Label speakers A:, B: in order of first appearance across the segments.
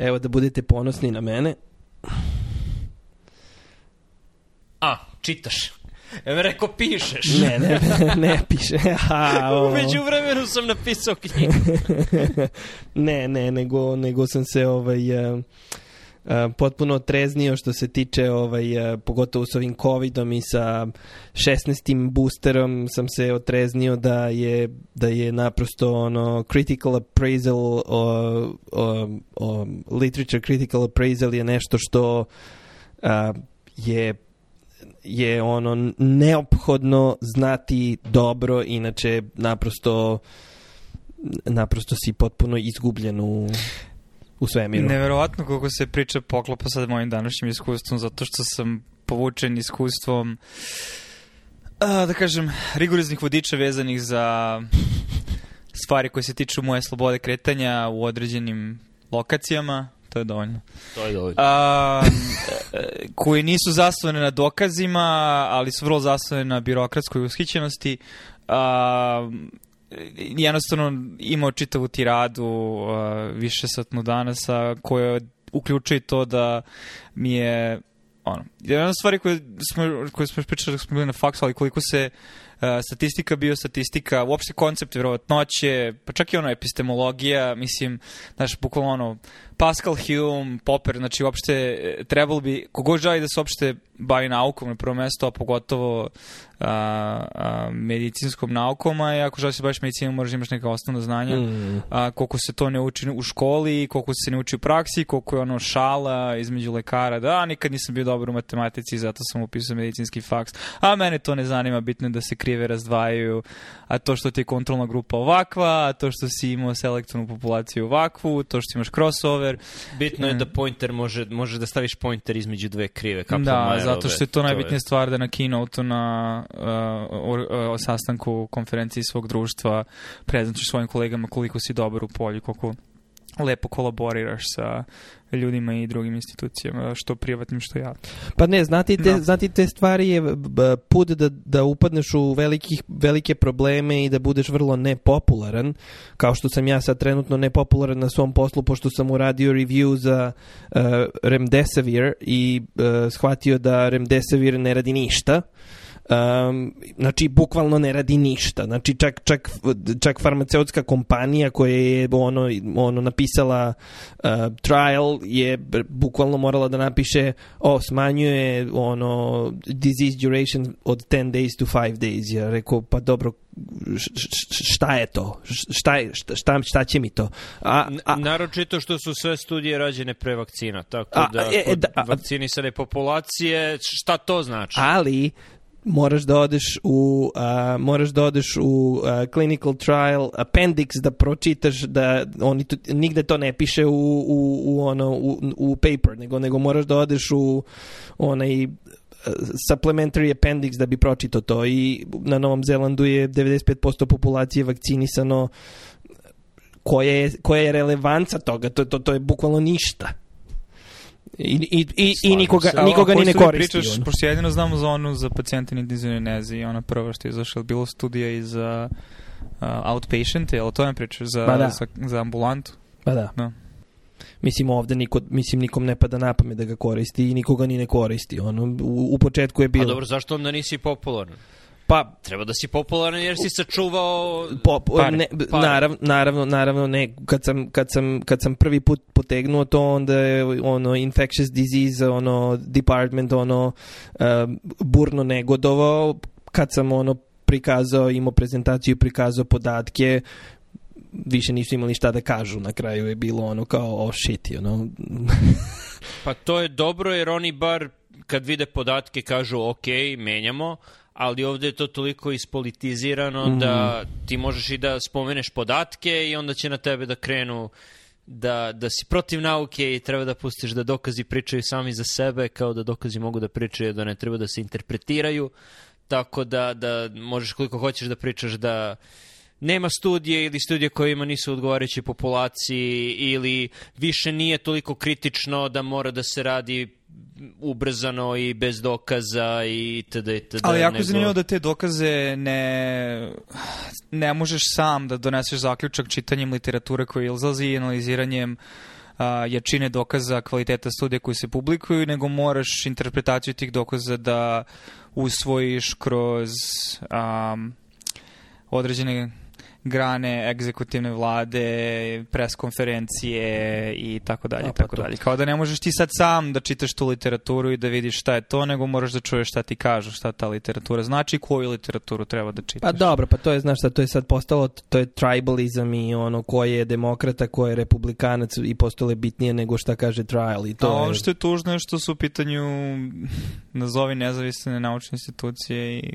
A: Evo da budete ponosni na mene.
B: A, čitaš. Evo rekao pišeš.
A: Ne, ne, ne piše. A.
B: Umeđu vremenu sam napisao knjigu.
A: ne, ne, nego, nego sam se ovaj... Uh, potpuno treznio što se tiče ovaj, uh, pogotovo s ovim covidom i sa 16. boosterom sam se otreznio da je da je naprosto ono critical appraisal o, o, o literature critical appraisal je nešto što uh, je je ono neophodno znati dobro inače naprosto naprosto si potpuno izgubljen u u svemiru.
C: Neverovatno koliko se priča poklopa sa mojim današnjim iskustvom, zato što sam povučen iskustvom a, da kažem, rigoroznih vodiča vezanih za stvari koje se tiču moje slobode kretanja u određenim lokacijama, to je dovoljno.
B: To je dovoljno.
C: A, koji nisu zasnovane na dokazima, ali su vrlo zasnovane na birokratskoj ushićenosti. A, jednostavno imao čitavu tiradu uh, više satnu danasa koja uključuje to da mi je ono, jedna stvari koje smo, koje smo pričali dok smo bili na faksu, ali koliko se uh, statistika, biostatistika, uopšte koncept vjerovatnoće, pa čak i ono epistemologija, mislim, znaš, bukvalno ono, Pascal, Hume, Popper, znači uopšte e, trebalo bi, kogod želi da se uopšte bavi naukom na prvo mesto, a pogotovo a, a, medicinskom naukom, a ako želiš da se baviš medicinom moraš da imaš neka osnovna znanja, mm. a, koliko se to ne uči u školi, koliko se ne uči u praksi, koliko je ono šala između lekara, da, nikad nisam bio dobar u matematici, zato sam upisao medicinski faks, a mene to ne zanima, bitno je da se krive razdvajaju, a to što ti je kontrolna grupa ovakva, a to što si imao selektivnu populaciju ovakvu, to što imaš crossover.
B: Bitno je da pointer može, može da staviš pointer između dve krive.
C: Da, zato što je to najbitnija je... stvar da na keynote na uh, o, o, o sastanku konferenciji svog društva prezentuješ svojim kolegama koliko si dobar u polju, koliko lepo kolaboriraš sa ljudima i drugim institucijama, što privatnim, što javnim.
A: Pa ne, znati te, no. znati te stvari je put da, da upadneš u velikih, velike probleme i da budeš vrlo nepopularan, kao što sam ja sad trenutno nepopularan na svom poslu, pošto sam uradio review za uh, Remdesivir i uh, shvatio da Remdesivir ne radi ništa Um, znači, bukvalno ne radi ništa. Znači, čak, čak, čak farmaceutska kompanija koja je ono, ono napisala uh, trial je bukvalno morala da napiše o, smanjuje ono disease duration od 10 days to 5 days. Ja rekao, pa dobro, šta je to? Šta, je, šta, šta će mi to?
B: A, a, Naročito što su sve studije rađene pre vakcina, tako a, da e, e, da, vakcinisane populacije, šta to znači?
A: Ali, moraš da odeš u uh, moraš da odeš u uh, clinical trial appendix da pročitaš da oni tu, nigde to ne piše u, u, u ono u, u paper nego nego moraš da odeš u onaj supplementary appendix da bi pročitao to. I na Novom Zelandu je 95% populacije vakcinisano. Koja je, koja je relevanca toga? To, to, to je bukvalno ništa I, i, i, i nikoga, se. nikoga ni ne koristi. Pričaš,
C: on. pošto jedino znamo za onu za pacijente intenzivne neze i ona prva što je izašla, bilo studija i za uh, outpatient, je li to ne pričaš za, ba da. za, za ambulantu?
A: Pa da. da. Mislim ovde niko, mislim nikom ne pada na pamet da ga koristi i nikoga ni ne koristi. Ono, u, u početku je bilo... A
B: dobro, zašto onda nisi popularan? Pa, treba da si popularan jer si sačuvao
A: po, pare, ne, pare. Narav, naravno, naravno ne. Kad sam, kad, sam, kad sam prvi put potegnuo to, onda je ono infectious disease, ono department, ono uh, burno negodovao. Kad sam ono prikazao, imao prezentaciju, prikazao podatke, više nisu imali šta da kažu. Na kraju je bilo ono kao, oh shit, you know.
B: pa to je dobro jer oni bar kad vide podatke kažu ok, menjamo, ali ovde je to toliko ispolitizirano mm. da ti možeš i da spomeneš podatke i onda će na tebe da krenu da, da si protiv nauke i treba da pustiš da dokazi pričaju sami za sebe, kao da dokazi mogu da pričaju, da ne treba da se interpretiraju, tako da, da možeš koliko hoćeš da pričaš da nema studije ili studije koje ima nisu odgovarajući populaciji ili više nije toliko kritično da mora da se radi ubrzano i bez dokaza i td. td
C: Ali jako nego... zanimljivo da te dokaze ne, ne možeš sam da doneseš zaključak čitanjem literature koja izlazi i analiziranjem a, jačine dokaza kvaliteta studija koji se publikuju, nego moraš interpretaciju tih dokaza da usvojiš kroz um, određene grane egzekutivne vlade, pres konferencije i tako dalje
A: pa
C: tako
A: to.
C: dalje. Kao da ne možeš ti sad sam da čitaš tu literaturu i da vidiš šta je to, nego moraš da čuješ šta ti kažu, šta ta literatura znači i koju literaturu treba da čitaš.
A: Pa dobro, pa to je, znaš šta, to je sad postalo, to je tribalizam i ono ko je demokrata, ko je republikanac i postalo je bitnije nego šta kaže trial i to
C: A
A: je...
C: ono što je tužno je što su u pitanju nazovi nezavisne naučne institucije i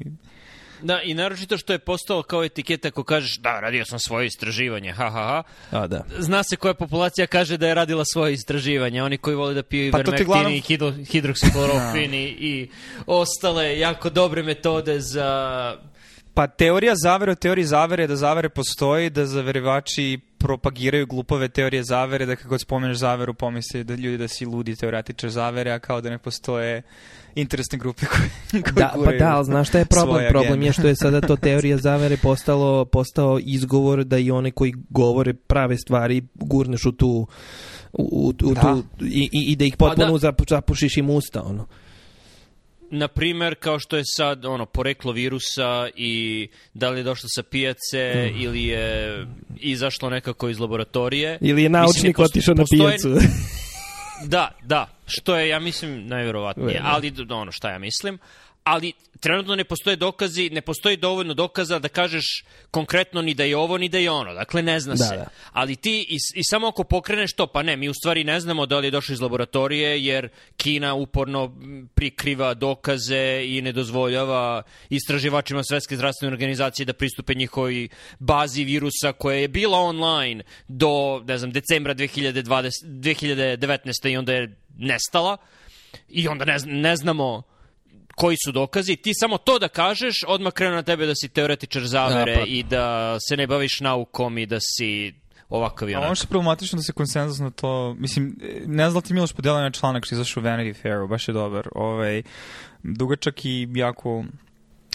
B: Da, i naročito što je postalo kao etiketa ako kažeš da, radio sam svoje istraživanje, ha, ha, ha.
A: A, da.
B: Zna se koja populacija kaže da je radila svoje istraživanje. Oni koji vole da piju
C: Pa
B: ivermektin
C: uglavnom-
B: i hidro, hidroksiklorofin i, i ostale jako dobre metode za...
C: Pa teorija zavere o teoriji zavere da zavere postoji, da zaverivači propagiraju glupave teorije zavere, da kako god spomeneš zaveru pomisli da ljudi da si ludi teoretičar zavere, a kao da ne postoje interesne grupe koje, koje
A: Da, pa da, ali znaš šta je problem? Problem je što je sada to teorija zavere postalo, postao izgovor da i one koji govore prave stvari gurneš u tu u, u, u
C: Da.
A: tu i, i, da ih potpuno
B: da.
A: zapu- zapušiš im usta ono.
B: Na primer, kao što je sad ono poreklo virusa i da li je došlo sa pijace
A: Mm.
B: ili je izašlo nekako iz laboratorije.
A: Ili je naučnik otišao na pijacu.
B: Da, da, što je, ja mislim, najverovatnije. Ali, ono šta ja mislim. Ali trenutno ne postoje dokazi, ne postoji dovoljno dokaza da kažeš konkretno ni da je ovo, ni da je ono. Dakle, ne zna
A: Da,
B: se.
A: da.
B: Ali ti, i, i samo ako pokreneš to, pa ne, mi u stvari ne znamo da li je došlo iz laboratorije, jer Kina uporno prikriva dokaze i ne dozvoljava istraživačima Svetske zdravstvene organizacije da pristupe njihovoj bazi virusa koja je bila online do, ne znam, decembra 2020, 2019. i onda je nestala i onda ne, ne znamo koji su dokazi, ti samo to da kažeš, odmah krenu na tebe da si teoretičar zavere
A: Da, pa-
B: i da se ne baviš naukom i da si ovakav i
C: A
B: onak.
C: ono što je problematično da se konsenzus na to, mislim, ne znam da ti Miloš podelio na članak što je izašao u Vanity Fairu, baš je dobar, ovaj, dugačak i jako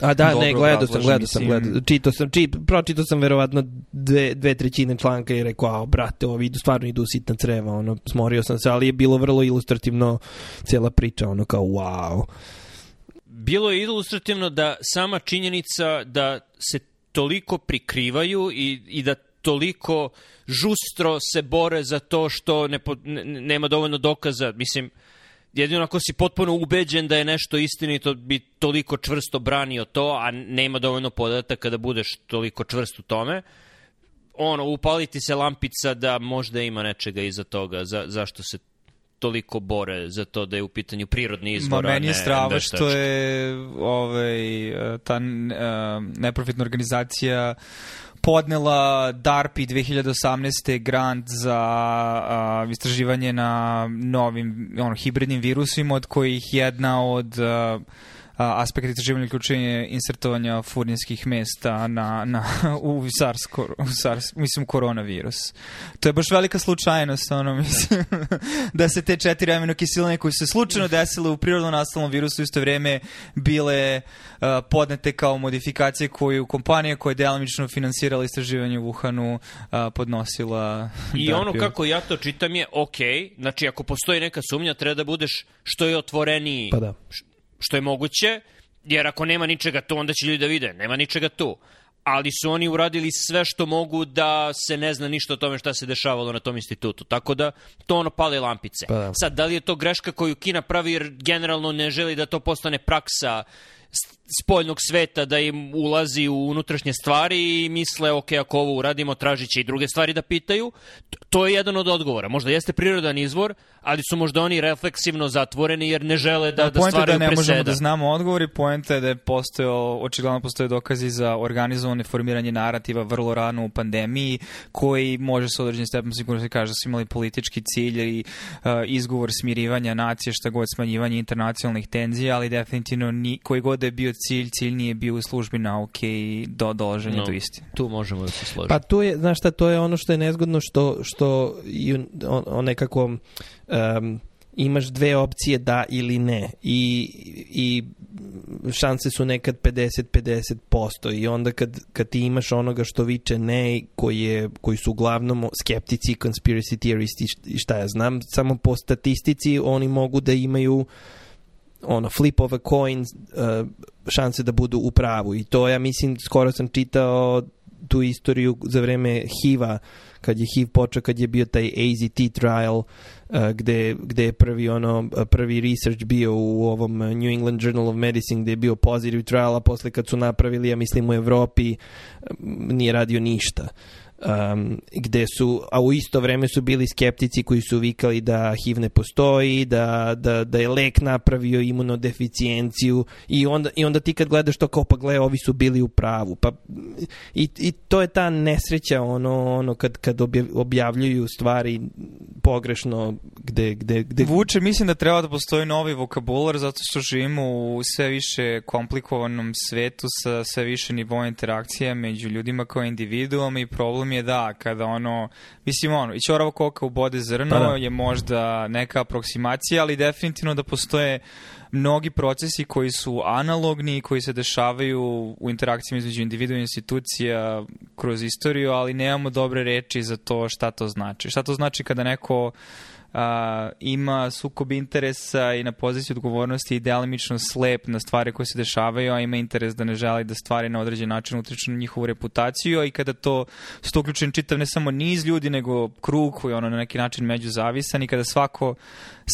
A: A da,
C: dobro
A: ne, gledao sam, gledao sam, gledao. Čitao sam, či, pročitao sam verovatno dve, dve trećine članka i rekao, a brate, ovi idu, stvarno idu sitna creva, ono, smorio sam se, ali je bilo vrlo ilustrativno cijela priča, ono, kao, wow.
B: Bilo je ilustrativno da sama činjenica da se toliko prikrivaju i, i da toliko žustro se bore za to što ne, ne, nema dovoljno dokaza. Mislim, jedino ako si potpuno ubeđen da je nešto istinito, bi toliko čvrsto branio to, a nema dovoljno podataka da budeš toliko čvrst u tome. Ono, upaliti se lampica da možda ima nečega iza toga, za, zašto se toliko bore za to da je u pitanju prirodni izvor,
C: Ma
B: a
C: meni je strava što je ovaj, ta eh, neprofitna organizacija podnela DARPI 2018. grant za a, istraživanje na novim ono, hibridnim virusima, od kojih jedna od a, a, aspekta istraživanja uključenje insertovanja furnijskih mesta na, na, u, SARS, kor- u SARS, mislim, koronavirus. To je baš velika slučajnost, ono, mislim, da se te četiri aminokiseline koje su se slučajno desile u prirodno nastalom virusu u isto vreme bile uh, podnete kao modifikacije koju kompanija koja je delimično finansirala istraživanje u Wuhanu uh, podnosila
B: I ono
C: DARPI-u.
B: kako ja to čitam je ok, znači ako postoji neka sumnja treba da budeš što je otvoreniji
A: Pa da.
B: Što je moguće, jer ako nema ničega tu onda će ljudi da vide, nema ničega tu. Ali su oni uradili sve što mogu da se ne zna ništa o tome šta se dešavalo na tom institutu. Tako da to ono pale lampice.
A: Pa da.
B: Sad, da li je to greška koju Kina pravi jer generalno ne želi da to postane praksa spoljnog sveta da im ulazi u unutrašnje stvari i misle, ok, ako ovo uradimo, tražit će i druge stvari da pitaju. To je jedan od odgovora. Možda jeste prirodan izvor, ali su možda oni refleksivno zatvoreni jer ne žele da, da,
C: poenta je
B: stvaraju
C: da ne možemo
B: preseda.
C: da znamo odgovor i poenta je da je postojao, očigledno postoje dokazi za organizovane formiranje narativa vrlo rano u pandemiji, koji može sa određenim stepenom sigurno se kaže da su imali politički cilj i uh, izgovor smirivanja nacije, šta god smanjivanje internacionalnih tenzija, ali definitivno ni, koji god da je bio cilj, cilj nije bio u službi nauke i do dolaženja
B: No.
C: do istine.
B: Tu možemo da se složimo.
A: Pa tu je, znaš šta, to je ono što je nezgodno što, što i on, on nekako um, imaš dve opcije da ili ne i, i šanse su nekad 50-50% i onda kad, kad ti imaš onoga što viče ne koji, je, koji su uglavnom skeptici, conspiracy theoristi i šta ja znam, samo po statistici oni mogu da imaju ono flip of a coin uh, šanse da budu u pravu i to ja mislim skoro sam čitao tu istoriju za vreme HIV-a kad je HIV počeo, kad je bio taj AZT trial, uh, gde, gde je prvi, ono, prvi research bio u ovom New England Journal of Medicine, gde je bio positive trial, a posle kad su napravili, ja mislim u Evropi, nije radio ništa. Um, gde su, a u isto vreme su bili skeptici koji su vikali da HIV ne postoji, da, da, da je lek napravio imunodeficijenciju i onda, i onda ti kad gledaš to kao pa gle, ovi su bili u pravu. Pa, i, I to je ta nesreća ono, ono kad, kad objavljuju stvari pogrešno gde, gde, gde...
C: Vuče, mislim da treba da postoji novi vokabular zato što živimo u sve više komplikovanom svetu sa sve više nivoa interakcija među ljudima kao individuom i problem je da kada ono, mislim ono, i čorava koka u bode zrno pa da. je možda neka aproksimacija, ali definitivno da postoje mnogi procesi koji su analogni i koji se dešavaju u interakcijama između individua i institucija kroz istoriju, ali nemamo dobre reči za to šta to znači. Šta to znači kada neko a, ima sukob interesa i na poziciji odgovornosti i delimično slep na stvari koje se dešavaju, a ima interes da ne želi da stvari na određen način utiču na njihovu reputaciju, a i kada to su to uključen čitav ne samo niz ljudi, nego krug koji je ono na neki način međuzavisan i kada svako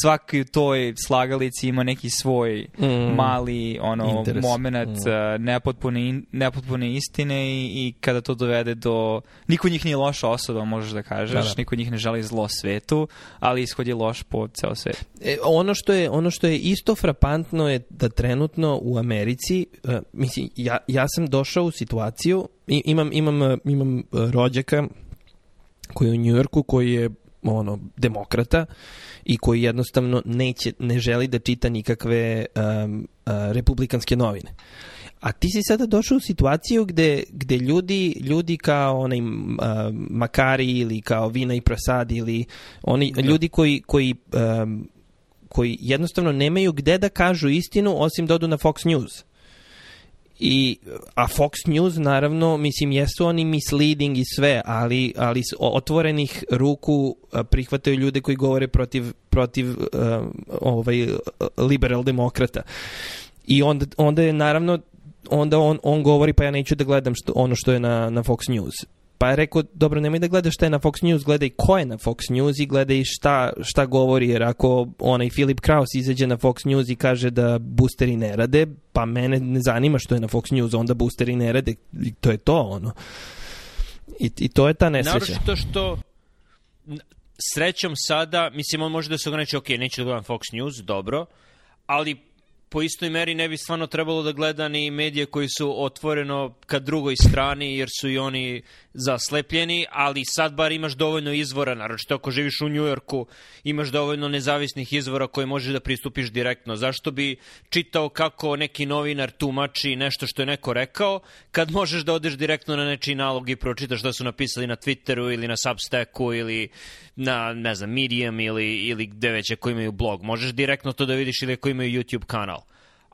C: svaki u toj slagalici ima neki svoj mm. mali ono Interes. moment mm. nepotpune, nepotpune istine i, i kada to dovede do... Niko njih nije loša osoba, možeš da kažeš. Da, da. Niko njih ne želi zlo svetu, ali ishod je loš po ceo svet.
A: E, ono, što je, ono što je isto frapantno je da trenutno u Americi, uh, mislim, ja, ja sam došao u situaciju, imam, imam, imam rođaka koji je u Njujorku, koji je ono, demokrata i koji jednostavno neće, ne želi da čita nikakve um, uh, republikanske novine. A ti si sada došao u situaciju gde, gde ljudi, ljudi kao onaj uh, Makari ili kao Vina i Prasad ili oni da. ljudi koji, koji um, koji jednostavno nemaju gde da kažu istinu osim da odu na Fox News. I, a Fox News naravno, mislim, jesu oni misleading i sve, ali, ali otvorenih ruku prihvataju ljude koji govore protiv, protiv uh, ovaj, liberal demokrata. I onda, onda je naravno onda on, on govori pa ja neću da gledam što, ono što je na, na Fox News. Pa je rekao, dobro, nemoj da gledaš šta je na Fox News, gledaj ko je na Fox News i gledaj šta, šta govori, jer ako onaj Philip Kraus izađe na Fox News i kaže da boosteri ne rade, pa mene ne zanima što je na Fox News, onda boosteri ne rade, i to je to, ono. I, i to je ta nesreća.
B: Naravno što srećom sada, mislim, on može da se ograniči, ok, neću da gledam Fox News, dobro, ali po istoj meri ne bi stvarno trebalo da gleda ni medije koji su otvoreno ka drugoj strani, jer su i oni zaslepljeni, ali sad bar imaš dovoljno izvora, naročito ako živiš u Njujorku, imaš dovoljno nezavisnih izvora koje možeš da pristupiš direktno. Zašto bi čitao kako neki novinar tumači nešto što je neko rekao, kad možeš da odeš direktno na nečiji nalog i pročitaš šta su napisali na Twitteru ili na Substacku ili na, ne znam, Medium ili, ili gde već ako imaju blog. Možeš direktno to da vidiš ili ako imaju YouTube kanal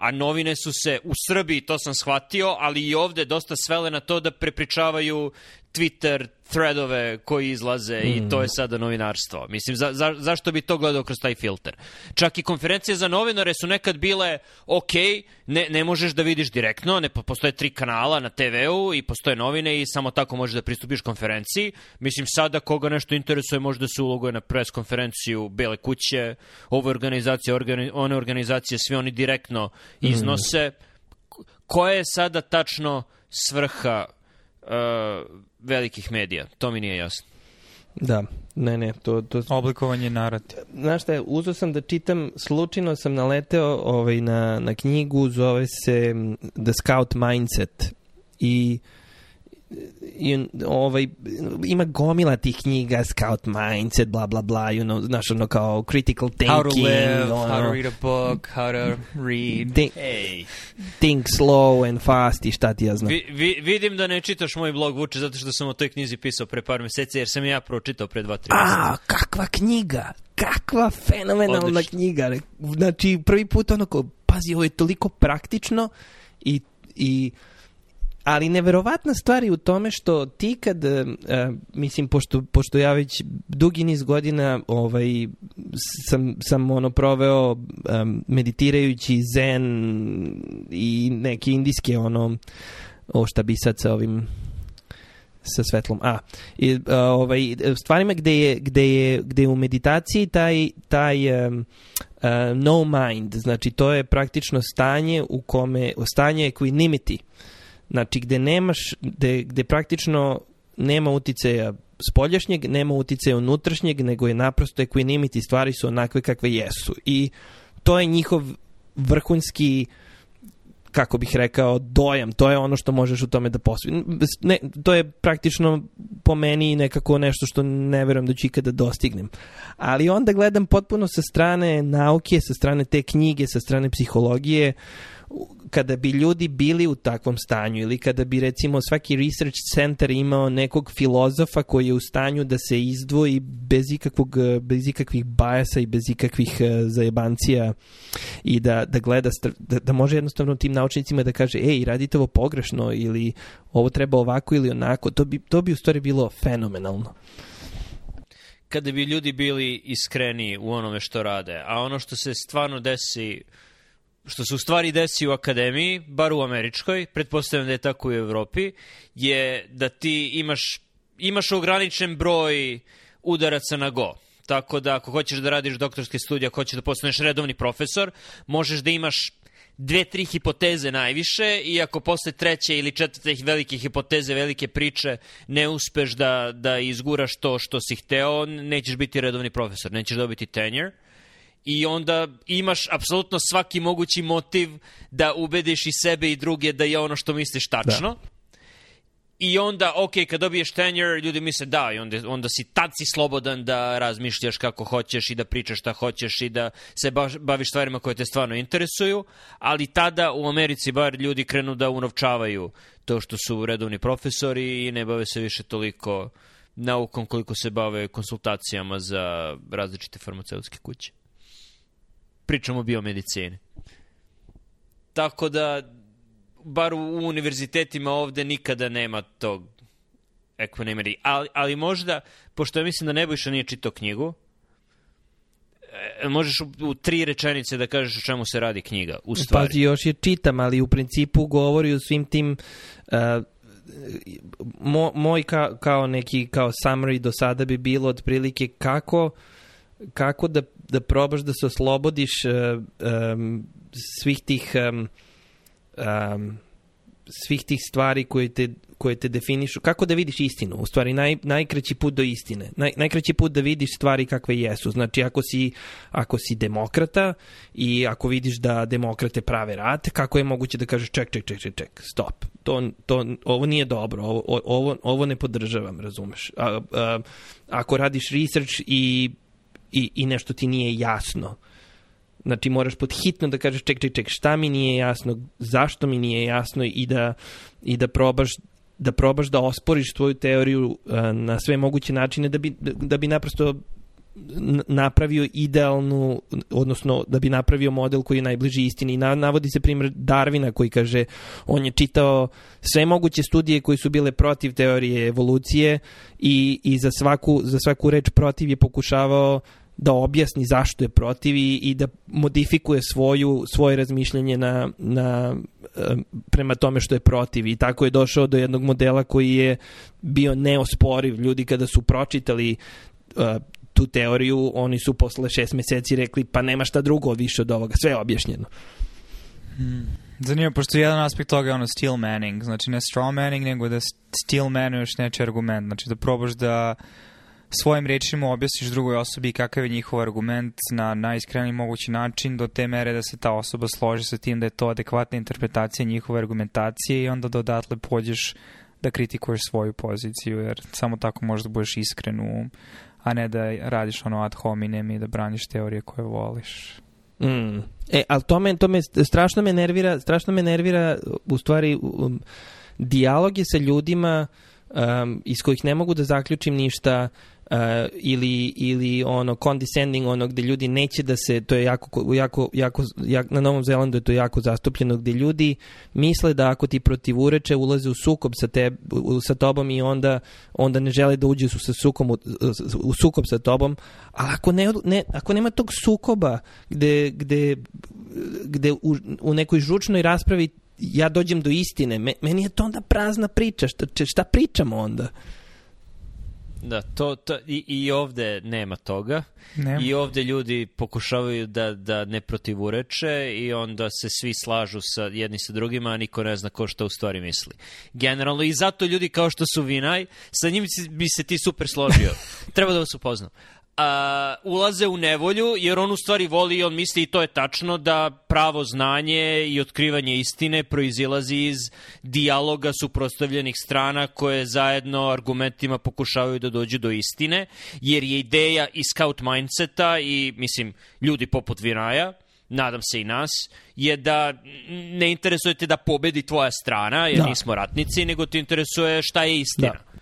B: a novine su se u Srbiji, to sam shvatio, ali i ovde dosta svele na to da prepričavaju Twitter threadove koji izlaze mm. i to je sada novinarstvo. Mislim, za, za, zašto bi to gledao kroz taj filter? Čak i konferencije za novinare su nekad bile ok, ne, ne možeš da vidiš direktno, ne postoje tri kanala na TV-u i postoje novine i samo tako možeš da pristupiš konferenciji. Mislim, sada koga nešto interesuje može da se uloguje na pres konferenciju Bele kuće, ove organizacije, organi, one organizacije, svi oni direktno mm. iznose. Mm. Koja je sada tačno svrha uh, velikih medija. To mi nije jasno.
A: Da, ne, ne, to... to...
C: Oblikovanje narativa.
A: Znaš šta, uzao sam da čitam, slučajno sam naleteo ovaj, na, na knjigu, zove se The Scout Mindset i i, ovaj, ima gomila tih knjiga, Scout Mindset, bla, bla, bla, you know, znaš, ono kao critical thinking.
C: How to live,
A: ono,
C: how to read a book, how to read.
A: Think,
B: Ej,
A: think slow and fast i šta ti ja znam.
B: vi, vi, vidim da ne čitaš moj blog Vuče zato što sam o toj knjizi pisao pre par meseci jer sam ja pročitao pre dva, tri meseca.
A: A, kakva knjiga! Kakva fenomenalna
B: Odlično.
A: knjiga! Znači, prvi put ono ko, pazi, ovo je toliko praktično i, i ali neverovatna stvar je u tome što ti kad, e, mislim, pošto, pošto ja već dugi niz godina ovaj, sam, sam ono proveo em, meditirajući zen i neke indijske ono, o šta bi sad sa ovim sa svetlom. A, i, a, ovaj, stvarima gde je, gde je, gde je u meditaciji taj, taj um, uh, no mind, znači to je praktično stanje u kome, stanje equanimity, znači gde nemaš, gde, gde praktično nema uticaja spoljašnjeg, nema uticaja unutrašnjeg, nego je naprosto equanimity, stvari su onakve kakve jesu. I to je njihov vrhunski kako bih rekao, dojam. To je ono što možeš u tome da posvi. Ne, to je praktično po meni nekako nešto što ne verujem da ću ikada dostignem. Ali onda gledam potpuno sa strane nauke, sa strane te knjige, sa strane psihologije, kada bi ljudi bili u takvom stanju ili kada bi recimo svaki research center imao nekog filozofa koji je u stanju da se izdvoji bez ikakvog bez ikakvih bajasa i bez ikakvih uh, zajebancija i da, da gleda da, da može jednostavno tim naučnicima da kaže ej radite ovo pogrešno ili ovo treba ovako ili onako. To bi, to bi u stvari bilo fenomenalno.
B: Kada bi ljudi bili iskreni u onome što rade, a ono što se stvarno desi što se u stvari desi u akademiji, bar u američkoj, pretpostavljam da je tako u Evropi, je da ti imaš, imaš ograničen broj udaraca na go. Tako da ako hoćeš da radiš doktorske studije, ako hoćeš da postaneš redovni profesor, možeš da imaš dve, tri hipoteze najviše i ako posle treće ili četvrte velike hipoteze, velike priče ne uspeš da, da izguraš to što si hteo, nećeš biti redovni profesor, nećeš dobiti tenure i onda imaš apsolutno svaki mogući motiv da ubediš i sebe i druge da je ono što misliš tačno. Da. I onda, ok, kad dobiješ tenure, ljudi misle da, i onda, onda si tad si slobodan da razmišljaš kako hoćeš i da pričaš šta hoćeš i da se baviš stvarima koje te stvarno interesuju, ali tada u Americi bar ljudi krenu da unovčavaju to što su redovni profesori i ne bave se više toliko naukom koliko se bave konsultacijama za različite farmaceutske kuće pričamo o biomedicini. Tako da, bar u univerzitetima ovde nikada nema tog equanimity. Ali, ali možda, pošto ja mislim da Nebojša nije čitao knjigu, e, možeš u, u tri rečenice da kažeš o čemu se radi knjiga, u stvari.
A: Pazi, još je čitam, ali u principu govori o svim tim uh, mo, moj ka, kao neki kao summary do sada bi bilo otprilike kako kako da, da probaš da se oslobodiš uh, um, svih tih um, um, svih tih stvari koje te, koje te definišu, kako da vidiš istinu, u stvari naj, najkraći put do istine, naj, najkraći put da vidiš stvari kakve jesu, znači ako si, ako si demokrata i ako vidiš da demokrate prave rat, kako je moguće da kažeš ček, ček, ček, ček, ček stop, to, to, ovo nije dobro, ovo, ovo, ovo ne podržavam, razumeš. A, a, ako radiš research i i, i nešto ti nije jasno. Znači moraš pod hitno da kažeš ček, ček, ček, šta mi nije jasno, zašto mi nije jasno i da, i da probaš da probaš da osporiš svoju teoriju uh, na sve moguće načine da bi, da bi naprosto napravio idealnu, odnosno da bi napravio model koji je najbliži istini. Na, navodi se primjer Darvina koji kaže on je čitao sve moguće studije koji su bile protiv teorije evolucije i, i za, svaku, za svaku reč protiv je pokušavao da objasni zašto je protiv i, i da modifikuje svoju, svoje razmišljanje na, na, prema tome što je protiv i tako je došao do jednog modela koji je bio neosporiv. Ljudi kada su pročitali uh, tu teoriju, oni su posle šest meseci rekli pa nema šta drugo više od ovoga, sve je objašnjeno.
C: Hmm. Zanimljivo, pošto jedan aspekt toga je ono steel manning, znači ne straw manning, nego da steel manuješ neči argument, znači da probaš da svojim rečima objasniš drugoj osobi kakav je njihov argument na najiskreniji mogući način do te mere da se ta osoba složi sa tim da je to adekvatna interpretacija njihove argumentacije i onda dodatle pođeš da kritikuješ svoju poziciju, jer samo tako možeš da budeš iskren u, a ne da radiš ono ad hominem i da braniš teorije koje voliš.
A: Mm. E, ali to me, to me strašno me nervira, strašno me nervira u stvari um, dijalog je sa ljudima um, iz kojih ne mogu da zaključim ništa uh, ili, ili ono condescending ono gde ljudi neće da se to je jako, jako, jako, jako na Novom Zelandu je to jako zastupljeno gde ljudi misle da ako ti protivureče ulaze u sukob sa, te, sa tobom i onda, onda ne žele da uđe sa sukom u, u sukob sa tobom ali ako, ne, ne, ako nema tog sukoba gde, gde, gde u, u nekoj žučnoj raspravi ja dođem do istine, meni je to onda prazna priča, šta, šta pričamo onda?
B: Da, to, to i, i ovde nema toga. Nema. I ovde ljudi pokušavaju da, da ne protivureče i onda se svi slažu sa jedni sa drugima, a niko ne zna ko šta u stvari misli. Generalno, i zato ljudi kao što su Vinaj, sa njim bi se ti super složio. Treba da vas upoznam a, ulaze u nevolju, jer on u stvari voli i on misli i to je tačno da pravo znanje i otkrivanje istine proizilazi iz dijaloga suprostavljenih strana koje zajedno argumentima pokušavaju da dođu do istine, jer je ideja i scout mindseta i, mislim, ljudi poput Viraja, nadam se i nas, je da ne interesujete da pobedi tvoja strana, jer da. nismo ratnici, nego te interesuje šta je istina. Da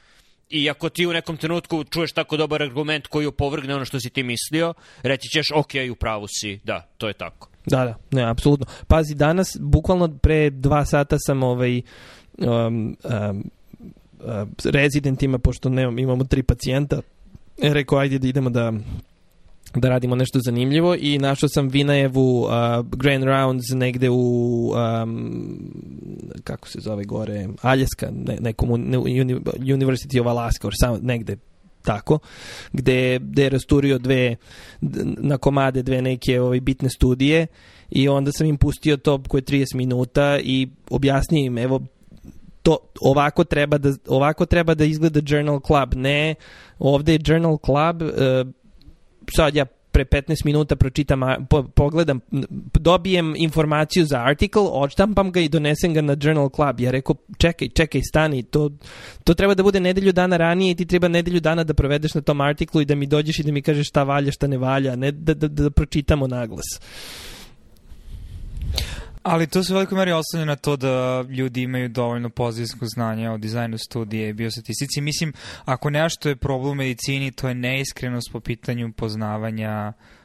B: i ako ti u nekom trenutku čuješ tako dobar argument koji opovrgne ono što si ti mislio, reći ćeš, ok, u pravu si, da, to je tako.
A: Da, da, ne, apsolutno. Pazi, danas, bukvalno pre dva sata sam ovaj, um, um, uh, rezidentima, pošto nemam, imamo tri pacijenta, rekao, ajde da idemo da da radimo nešto zanimljivo i našao sam Vinajevu uh, Grand Rounds negde u um, kako se zove gore Aljaska, ne, nekom ne, University of Alaska or sam, negde tako, gde, gde je rasturio dve na komade dve neke ovaj, bitne studije i onda sam im pustio to koje 30 minuta i objasnio im evo to ovako treba da ovako treba da izgleda Journal Club ne ovde je Journal Club uh, sad ja pre 15 minuta pročitam, po, pogledam, dobijem informaciju za article, odštampam ga i donesem ga na Journal Club. Ja rekao, čekaj, čekaj, stani, to, to treba da bude nedelju dana ranije i ti treba nedelju dana da provedeš na tom artiklu i da mi dođeš i da mi kažeš šta valja, šta ne valja, ne da, da, da, pročitamo naglas.
C: Ali to se u velikoj meri oslanja na to da ljudi imaju dovoljno pozitivsko znanje o dizajnu studije i biostatistici. Mislim, ako nešto je problem u medicini, to je neiskrenost po pitanju poznavanja uh,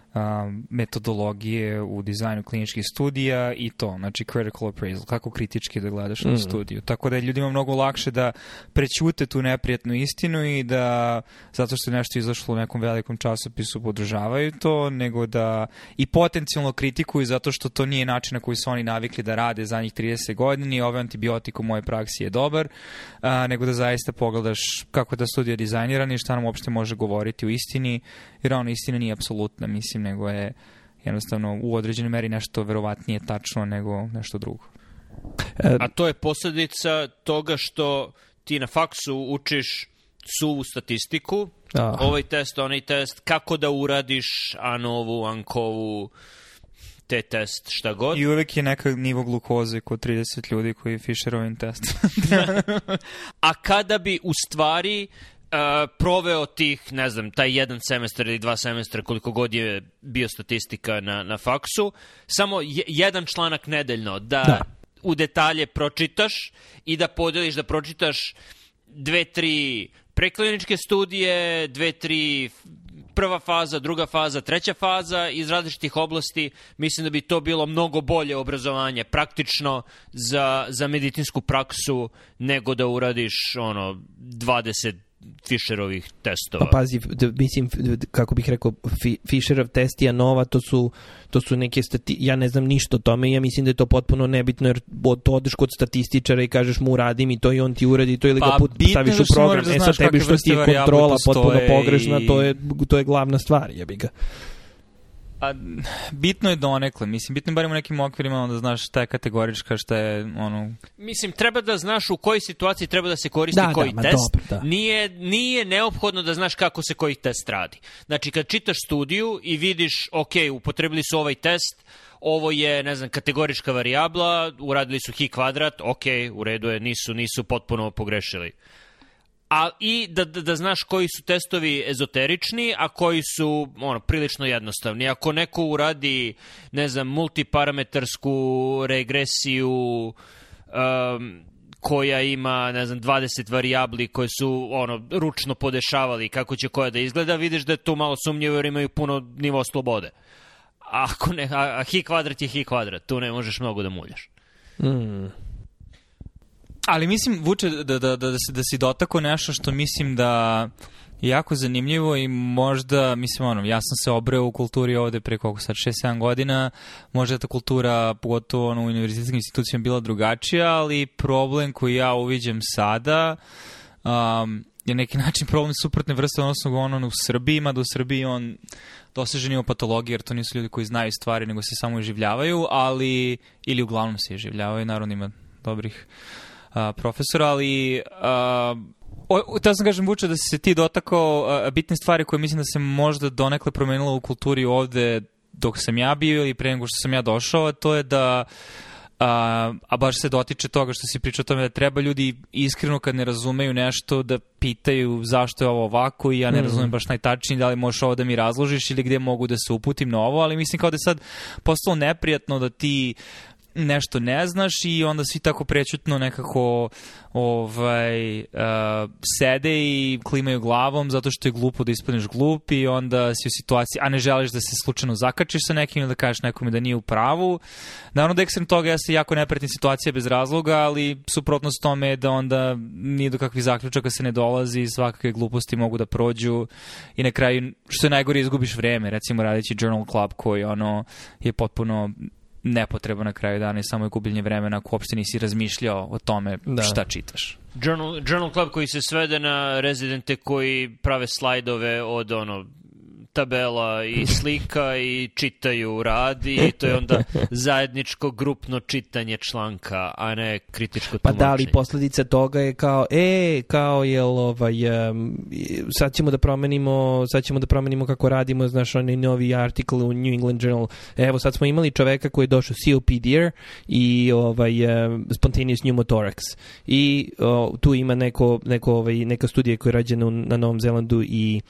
C: metodologije u dizajnu kliničkih studija i to, znači critical appraisal, kako kritički da gledaš mm. na studiju. Tako da je ljudima mnogo lakše da prećute tu neprijatnu istinu i da, zato što je nešto izašlo u nekom velikom časopisu, podržavaju to, nego da i potencijalno kritikuju zato što to nije način na koji su oni navikli da rade za njih 30 godina i ovaj antibiotik u mojoj praksi je dobar, a, nego da zaista pogledaš kako je ta studija dizajnirana i šta nam uopšte može govoriti u istini, jer ona istina nije apsolutna, mislim, nego je jednostavno u određenoj meri nešto verovatnije tačno nego nešto drugo.
B: E, A to je posledica toga što ti na faksu učiš suvu statistiku, Aha. ovaj test, onaj test, kako da uradiš Anovu, Ankovu, te test, šta god.
C: I uvek je neka nivo glukoze kod 30 ljudi koji je Fisherovin test.
B: A kada bi u stvari uh, proveo tih, ne znam, taj jedan semestar ili dva semestra, koliko god je bio statistika na, na faksu, samo je, jedan članak nedeljno, da, da. u detalje pročitaš i da podeliš, da pročitaš dve, tri prekliničke studije, dve, tri prva faza, druga faza, treća faza iz različitih oblasti, mislim da bi to bilo mnogo bolje obrazovanje praktično za, za medicinsku praksu nego da uradiš ono 20 Fisherovih testova.
A: Pa pazi, mislim, kako bih rekao, Fisherov test i Anova, to su, to su neke stati... Ja ne znam ništa o tome i ja mislim da je to potpuno nebitno, jer to odeš kod statističara i kažeš mu uradi mi to i on ti uradi to ili pa, ga put, staviš u da program. Da e sad tebi što ti je kontrola potpuno pogrešna, i... to je, to je glavna stvar, jebi ga.
C: A, bitno je donekle, mislim, bitno je barem u nekim okvirima da znaš šta je kategorička, šta je ono...
B: Mislim, treba da znaš u kojoj situaciji treba da se koristi
A: Da,
B: koji
A: da,
B: test.
A: dobro, da.
B: Nije, nije neophodno da znaš kako se koji test radi. Znači, kad čitaš studiju i vidiš, ok, upotrebili su ovaj test, ovo je, ne znam, kategorička varijabla, uradili su hi kvadrat, ok, u redu je, nisu, nisu potpuno pogrešili. A i da, da, da znaš koji su testovi ezoterični, a koji su ono, prilično jednostavni. Ako neko uradi, ne znam, multiparametarsku regresiju um, koja ima, ne znam, 20 varijabli koje su ono ručno podešavali kako će koja da izgleda, vidiš da je tu malo sumnjivo jer imaju puno nivo slobode. A ako ne, a, a hi kvadrat je hi kvadrat, tu ne možeš mnogo da muljaš.
A: Mm.
C: Ali mislim, Vuče, da, da, da, da, si, da si dotako nešto što mislim da je jako zanimljivo i možda, mislim, ono, ja sam se obreo u kulturi ovde pre koliko sad, 6-7 godina, možda ta kultura, pogotovo ono, u univerzitetskim institucijama bila drugačija, ali problem koji ja uviđam sada um, je neki način problem suprotne vrste odnosno ono u Srbiji, mada u Srbiji on doseže nivo patologije, jer to nisu ljudi koji znaju stvari, nego se samo iživljavaju, ali, ili uglavnom se iživljavaju, naravno ima dobrih a, profesora, ali a, o, teo sam kažem Vuče da si se ti dotakao a, bitne stvari koje mislim da se možda donekle promenila u kulturi ovde dok sam ja bio ili pre nego što sam ja došao, a to je da a, a baš se dotiče toga što si pričao o tome da treba ljudi iskreno kad ne razumeju nešto da pitaju zašto je ovo ovako i ja ne
A: Mhm.
C: razumem baš najtačnije da li možeš ovo da mi razložiš ili gde mogu da se uputim na ovo, ali mislim kao da je sad postalo neprijatno da ti nešto ne znaš i onda svi tako prećutno nekako ovaj, uh, sede i klimaju glavom zato što je glupo da ispadneš glup i onda si u situaciji, a ne želiš da se slučajno zakačiš sa nekim ili da kažeš nekome da nije u pravu. Naravno da ekstrem toga ja se jako neprijatnim situacija bez razloga, ali suprotnost tome je da onda nije do kakvih zaključaka se ne dolazi i svakakve gluposti mogu da prođu i na kraju, što je najgore, izgubiš vreme, recimo radeći Journal Club koji ono je potpuno nepotreba na kraju dana i samo je gubljenje vremena ako uopšte nisi razmišljao o tome
A: Da.
C: šta čitaš.
B: Journal, Journal Club koji se svede na rezidente koji prave slajdove od ono tabela i slika i čitaju rad i to je onda zajedničko grupno čitanje članka, a ne kritičko
A: Pa
B: tumačenje.
A: da, ali posledica toga je kao, e, kao jel, ovaj, sad ćemo da promenimo, sad ćemo da promenimo kako radimo, znaš, onaj novi artikl u New England Journal. Evo, sad smo imali čoveka koji je došao COPD i ovaj, spontaneous pneumothorax. I o, tu ima neko, neko, ovaj, neka studija koja je rađena na Novom Zelandu i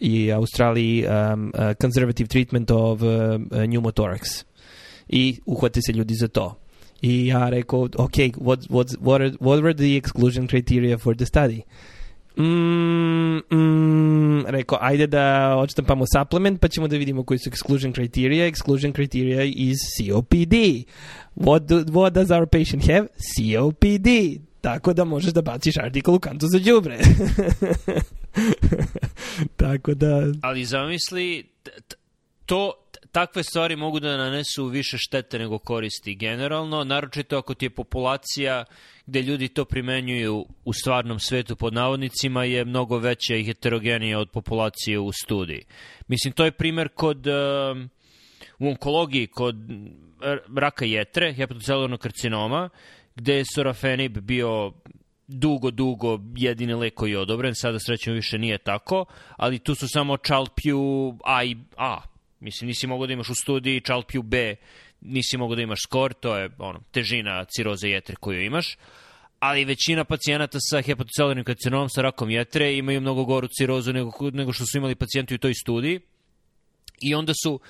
A: i Australiji um, uh, conservative treatment of uh, uh, pneumothorax. I uhvate se ljudi za to. I ja rekao, ok, what, what, what, are, what were the exclusion criteria for the study? Mm, mm, rekao, ajde da odštampamo supplement pa ćemo da vidimo koji su exclusion criteria. Exclusion criteria is COPD. What, do, what does our patient have? COPD. Tako da možeš da baciš artikl u kantu za đubre. Tako da...
B: Ali zamisli, to, takve stvari mogu da nanesu više štete nego koristi generalno, naročito ako ti je populacija gde ljudi to primenjuju u stvarnom svetu pod navodnicima je mnogo veća i heterogenija od populacije u studiji. Mislim, to je primer kod... um, u onkologiji kod raka jetre, hepatocelularnog karcinoma, gde je sorafenib bio dugo, dugo jedini lek koji je odobren, sada srećemo više nije tako, ali tu su samo Chalpju A i A. Mislim, nisi mogao da imaš u studiji Chalpju B, nisi mogao da imaš skor, to je ono, težina ciroze jetre koju imaš, ali većina pacijenata sa hepatocelularnim karcinomom, sa rakom jetre, imaju mnogo goru cirozu nego, nego što su imali pacijenti u toj studiji. I onda su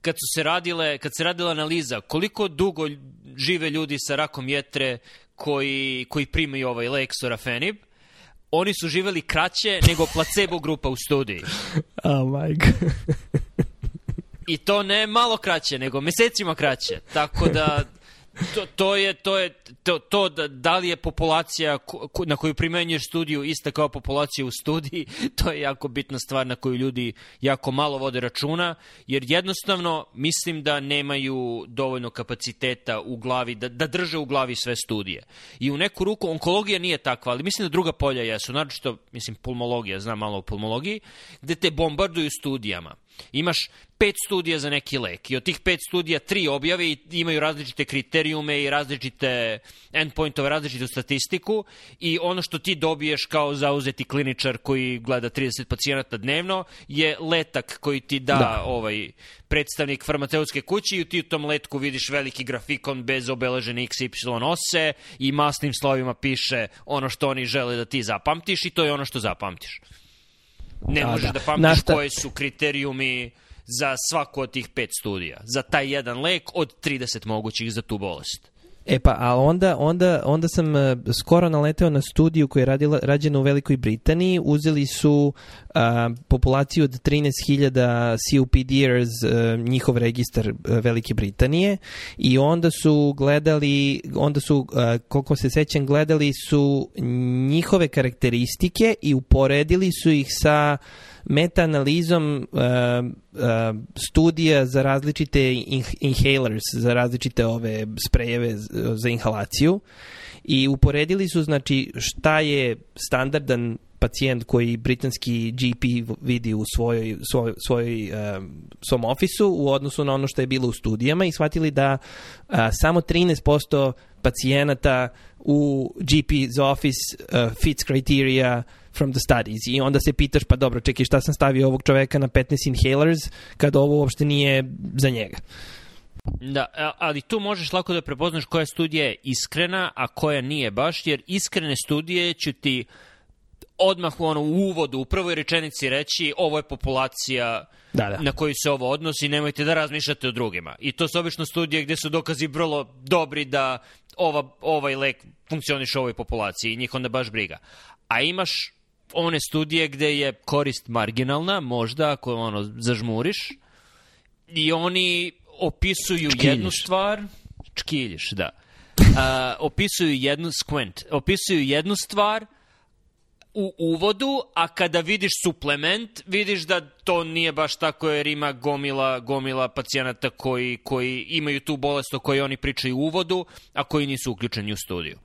B: kad su se radile, kad se radila analiza koliko dugo žive ljudi sa rakom jetre koji, koji primaju ovaj lek sorafenib, oni su živeli kraće nego placebo grupa u studiji.
A: Oh my god.
B: I to ne malo kraće, nego mesecima kraće. Tako da to, to je to je to, to da, da li je populacija ko, na koju primenjuješ studiju ista kao populacija u studiji, to je jako bitna stvar na koju ljudi jako malo vode računa, jer jednostavno mislim da nemaju dovoljno kapaciteta u glavi, da, da drže u glavi sve studije. I u neku ruku, onkologija nije takva, ali mislim da druga polja jesu, naročito, mislim, pulmologija, znam malo o pulmologiji, gde te bombarduju studijama. Imaš pet studija za neki lek i od tih pet studija tri objave i imaju različite kriterijume i različite endpointove, različitu statistiku i ono što ti dobiješ kao zauzeti kliničar koji gleda 30 pacijenata dnevno je letak koji ti da, da. ovaj predstavnik farmaceutske kuće i ti u tom letku vidiš veliki grafikon bez obeležene x, y ose i masnim slovima piše ono što oni žele da ti zapamtiš i to je ono što zapamtiš. Ne da, možeš da, da pamtiš Našta... koji su kriterijumi za svako od tih pet studija. Za taj jedan lek od 30 mogućih za tu bolest.
A: E pa, a onda, onda, onda sam uh, skoro naleteo na studiju koja je radila, rađena u Velikoj Britaniji. Uzeli su uh, populaciju od 13.000 COPDers, uh, njihov registar uh, Velike Britanije i onda su gledali, onda su, uh, koliko se sećam, gledali su njihove karakteristike i uporedili su ih sa meta-analizom uh, uh, studija za različite inhalers, za različite ove sprejeve za inhalaciju. I uporedili su znači šta je standardan pacijent koji britanski GP vidi u svojoj, svoj, svoj, um, svom ofisu u odnosu na ono što je bilo u studijama i shvatili da uh, samo 13% pacijenata u GP's office uh, fits criteria from the studies i onda se pitaš pa dobro čekaj šta sam stavio ovog čoveka na 15 inhalers kad ovo uopšte nije za njega.
B: Da, ali tu možeš lako da prepoznaš koja studija je iskrena, a koja nije baš, jer iskrene studije će ti odmah u, ono, uvodu, u prvoj rečenici reći ovo je populacija da, da. na koju se ovo odnosi, nemojte da razmišljate o drugima. I to su obično studije gde su dokazi vrlo dobri da ova, ovaj lek funkcioniše u ovoj populaciji i njih onda baš briga. A imaš one studije gde je korist marginalna, možda ako ono zažmuriš, i oni opisuju Čkiljiš. jednu stvar, čkiljiš, da. Uh, opisuju jednu squint, opisuju jednu stvar u uvodu, a kada vidiš suplement, vidiš da to nije baš tako jer ima gomila, gomila pacijenata koji, koji imaju tu bolest o kojoj oni pričaju u uvodu, a koji nisu uključeni u studiju.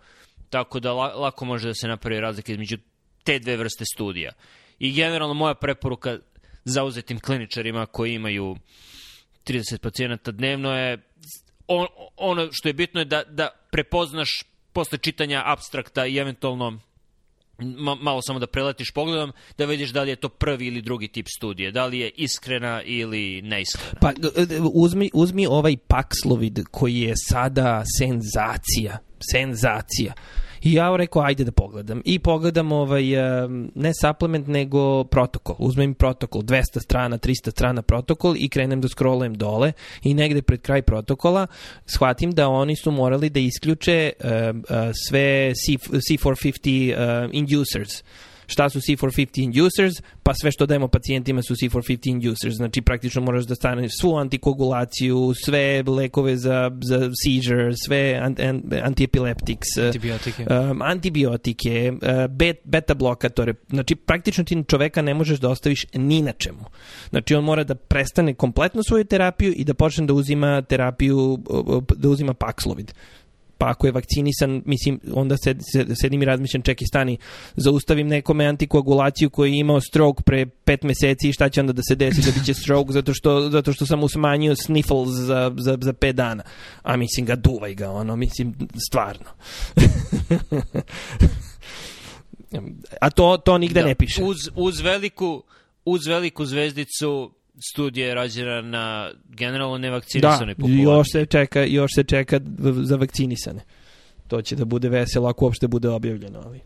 B: Tako da la, lako može da se napravi razlika između te dve vrste studija. I generalno moja preporuka zauzetim kliničarima koji imaju 30 pacijenata dnevno je on, ono što je bitno je da, da prepoznaš posle čitanja abstrakta i eventualno ma, malo samo da preletiš pogledom, da vidiš da li je to prvi ili drugi tip studije, da li je iskrena ili neiskrena.
A: Pa uzmi, uzmi ovaj Paxlovid koji je sada senzacija, senzacija. I ja rekao, ajde da pogledam. I pogledam ovaj, ne supplement, nego protokol. Uzmem protokol, 200 strana, 300 strana protokol i krenem da scrollujem dole i negde pred kraj protokola shvatim da oni su morali da isključe uh, uh, sve C, C450 uh, inducers šta su C450 inducers, pa sve što dajemo pacijentima su C450 inducers. Znači, praktično moraš da stane svu antikoagulaciju, sve lekove za, za seizure, sve an, an, antiepileptics,
C: antibiotike,
A: um, antibiotike uh, bet, beta blokatore. Znači, praktično ti čoveka ne možeš da ostaviš ni na čemu. Znači, on mora da prestane kompletno svoju terapiju i da počne da uzima terapiju, da uzima Paxlovid pa ako je vakcinisan, mislim, onda sed, sed, sedim i razmišljam, čekaj, stani, zaustavim nekome antikoagulaciju koji je imao stroke pre pet meseci i šta će onda da se desi da biće stroke zato što, zato što sam mu smanjio sniffles za, za, za pet dana. A mislim ga, duvaj ga, ono, mislim, stvarno. A to, to nigde
B: da,
A: ne piše.
B: Uz, uz, veliku, uz veliku zvezdicu studija je rađena na generalno nevakcinisane
A: da, populacije. još se čeka, još se čeka za vakcinisane. To će da bude veselo ako uopšte bude objavljeno, ali...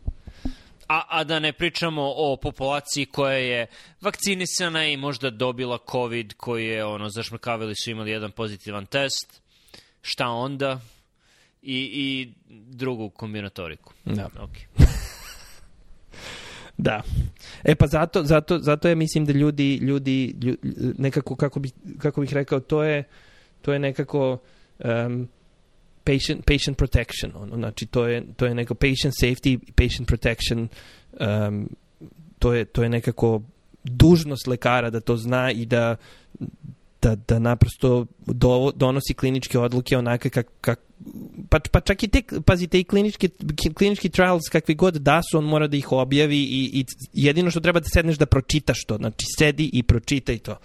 B: A, a da ne pričamo o populaciji koja je vakcinisana i možda dobila COVID, koji je, ono, zašmrkavili su imali jedan pozitivan test. Šta onda? I, i drugu kombinatoriku.
A: Da. Okay. Da. E pa zato, zato, zato je mislim da ljudi, ljudi, ljudi nekako, kako, bi, kako bih rekao, to je, to je nekako um, patient, patient protection. Ono, znači, to je, to je neko patient safety, patient protection, um, to, je, to je nekako dužnost lekara da to zna i da, da, da naprosto do, donosi kliničke odluke onake kak, kak, pa, pa čak i te, pazite, i klinički, klinički trials kakvi god da su, on mora da ih objavi i, i jedino što treba da sedneš da pročitaš to, znači sedi i pročitaj to.